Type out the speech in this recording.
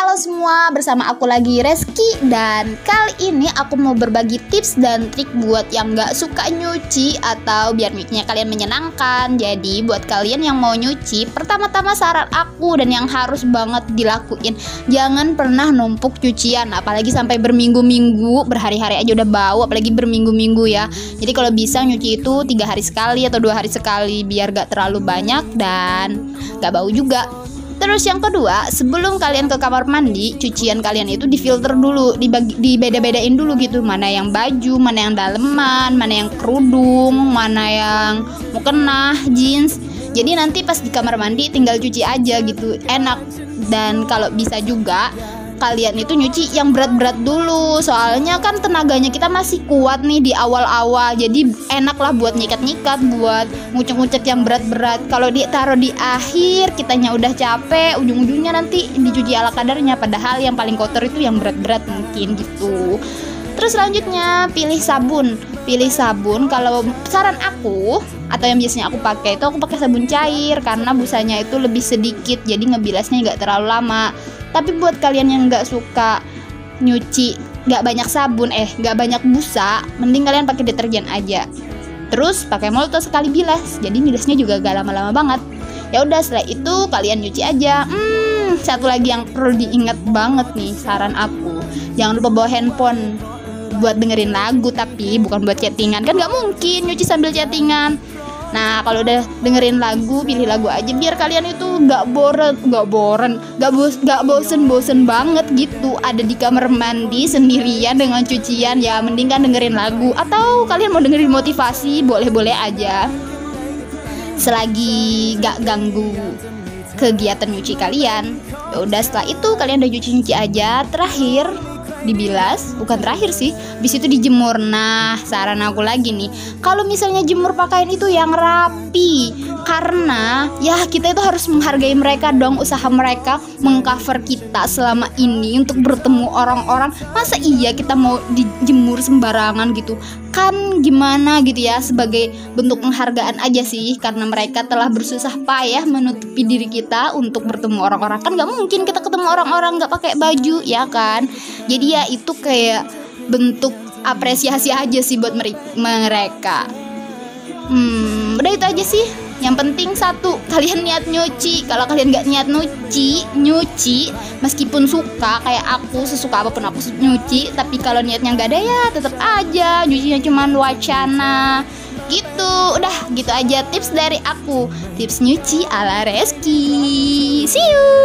Halo semua, bersama aku lagi Reski dan kali ini aku mau berbagi tips dan trik buat yang gak suka nyuci atau biar nyucinya kalian menyenangkan. Jadi buat kalian yang mau nyuci, pertama-tama saran aku dan yang harus banget dilakuin, jangan pernah numpuk cucian, apalagi sampai berminggu-minggu, berhari-hari aja udah bau, apalagi berminggu-minggu ya. Jadi kalau bisa nyuci itu tiga hari sekali atau dua hari sekali biar gak terlalu banyak dan gak bau juga. Terus yang kedua, sebelum kalian ke kamar mandi, cucian kalian itu difilter dulu, dibagi, dibeda-bedain dulu gitu, mana yang baju, mana yang daleman, mana yang kerudung, mana yang mukena, jeans. Jadi nanti pas di kamar mandi tinggal cuci aja gitu, enak. Dan kalau bisa juga kalian itu nyuci yang berat-berat dulu. Soalnya kan tenaganya kita masih kuat nih di awal-awal. Jadi enak lah buat nyikat-nyikat buat ngucek-ngucek yang berat-berat. Kalau ditaruh di akhir kitanya udah capek ujung-ujungnya nanti dicuci ala kadarnya. Padahal yang paling kotor itu yang berat-berat mungkin gitu. Terus selanjutnya pilih sabun. Pilih sabun kalau saran aku atau yang biasanya aku pakai itu aku pakai sabun cair karena busanya itu lebih sedikit jadi ngebilasnya nggak terlalu lama. Tapi buat kalian yang nggak suka nyuci nggak banyak sabun eh nggak banyak busa, mending kalian pakai deterjen aja. Terus pakai molto sekali bilas, jadi bilasnya juga gak lama-lama banget. Ya udah setelah itu kalian nyuci aja. Hmm, satu lagi yang perlu diingat banget nih saran aku, jangan lupa bawa handphone buat dengerin lagu tapi bukan buat chattingan kan nggak mungkin nyuci sambil chattingan Nah kalau udah dengerin lagu pilih lagu aja biar kalian itu nggak boren nggak boren nggak bos nggak bosen bosen banget gitu. Ada di kamar mandi sendirian dengan cucian ya mending kan dengerin lagu. Atau kalian mau dengerin motivasi boleh boleh aja. Selagi gak ganggu kegiatan nyuci kalian ya udah setelah itu kalian udah cuci nyuci aja. Terakhir dibilas? Bukan terakhir sih. Bis itu dijemur. Nah saran aku lagi nih. Kalau misalnya jemur pakaian itu yang rapi karena ya kita itu harus menghargai mereka dong usaha mereka mengcover kita selama ini untuk bertemu orang-orang. Masa iya kita mau dijemur sembarangan gitu? Kan gimana gitu ya sebagai bentuk penghargaan aja sih karena mereka telah bersusah payah menutupi diri kita untuk bertemu orang-orang. Kan nggak mungkin kita ketemu orang-orang nggak pakai baju ya kan? Jadi ya itu kayak bentuk apresiasi aja sih buat mereka. Hmm udah itu aja sih yang penting satu kalian niat nyuci. Kalau kalian nggak niat nyuci nyuci meskipun suka kayak aku sesuka apa pun aku nyuci tapi kalau niatnya nggak ada ya tetap aja. Nyucinya cuma wacana. Gitu. Udah gitu aja tips dari aku. Tips nyuci ala Reski. See you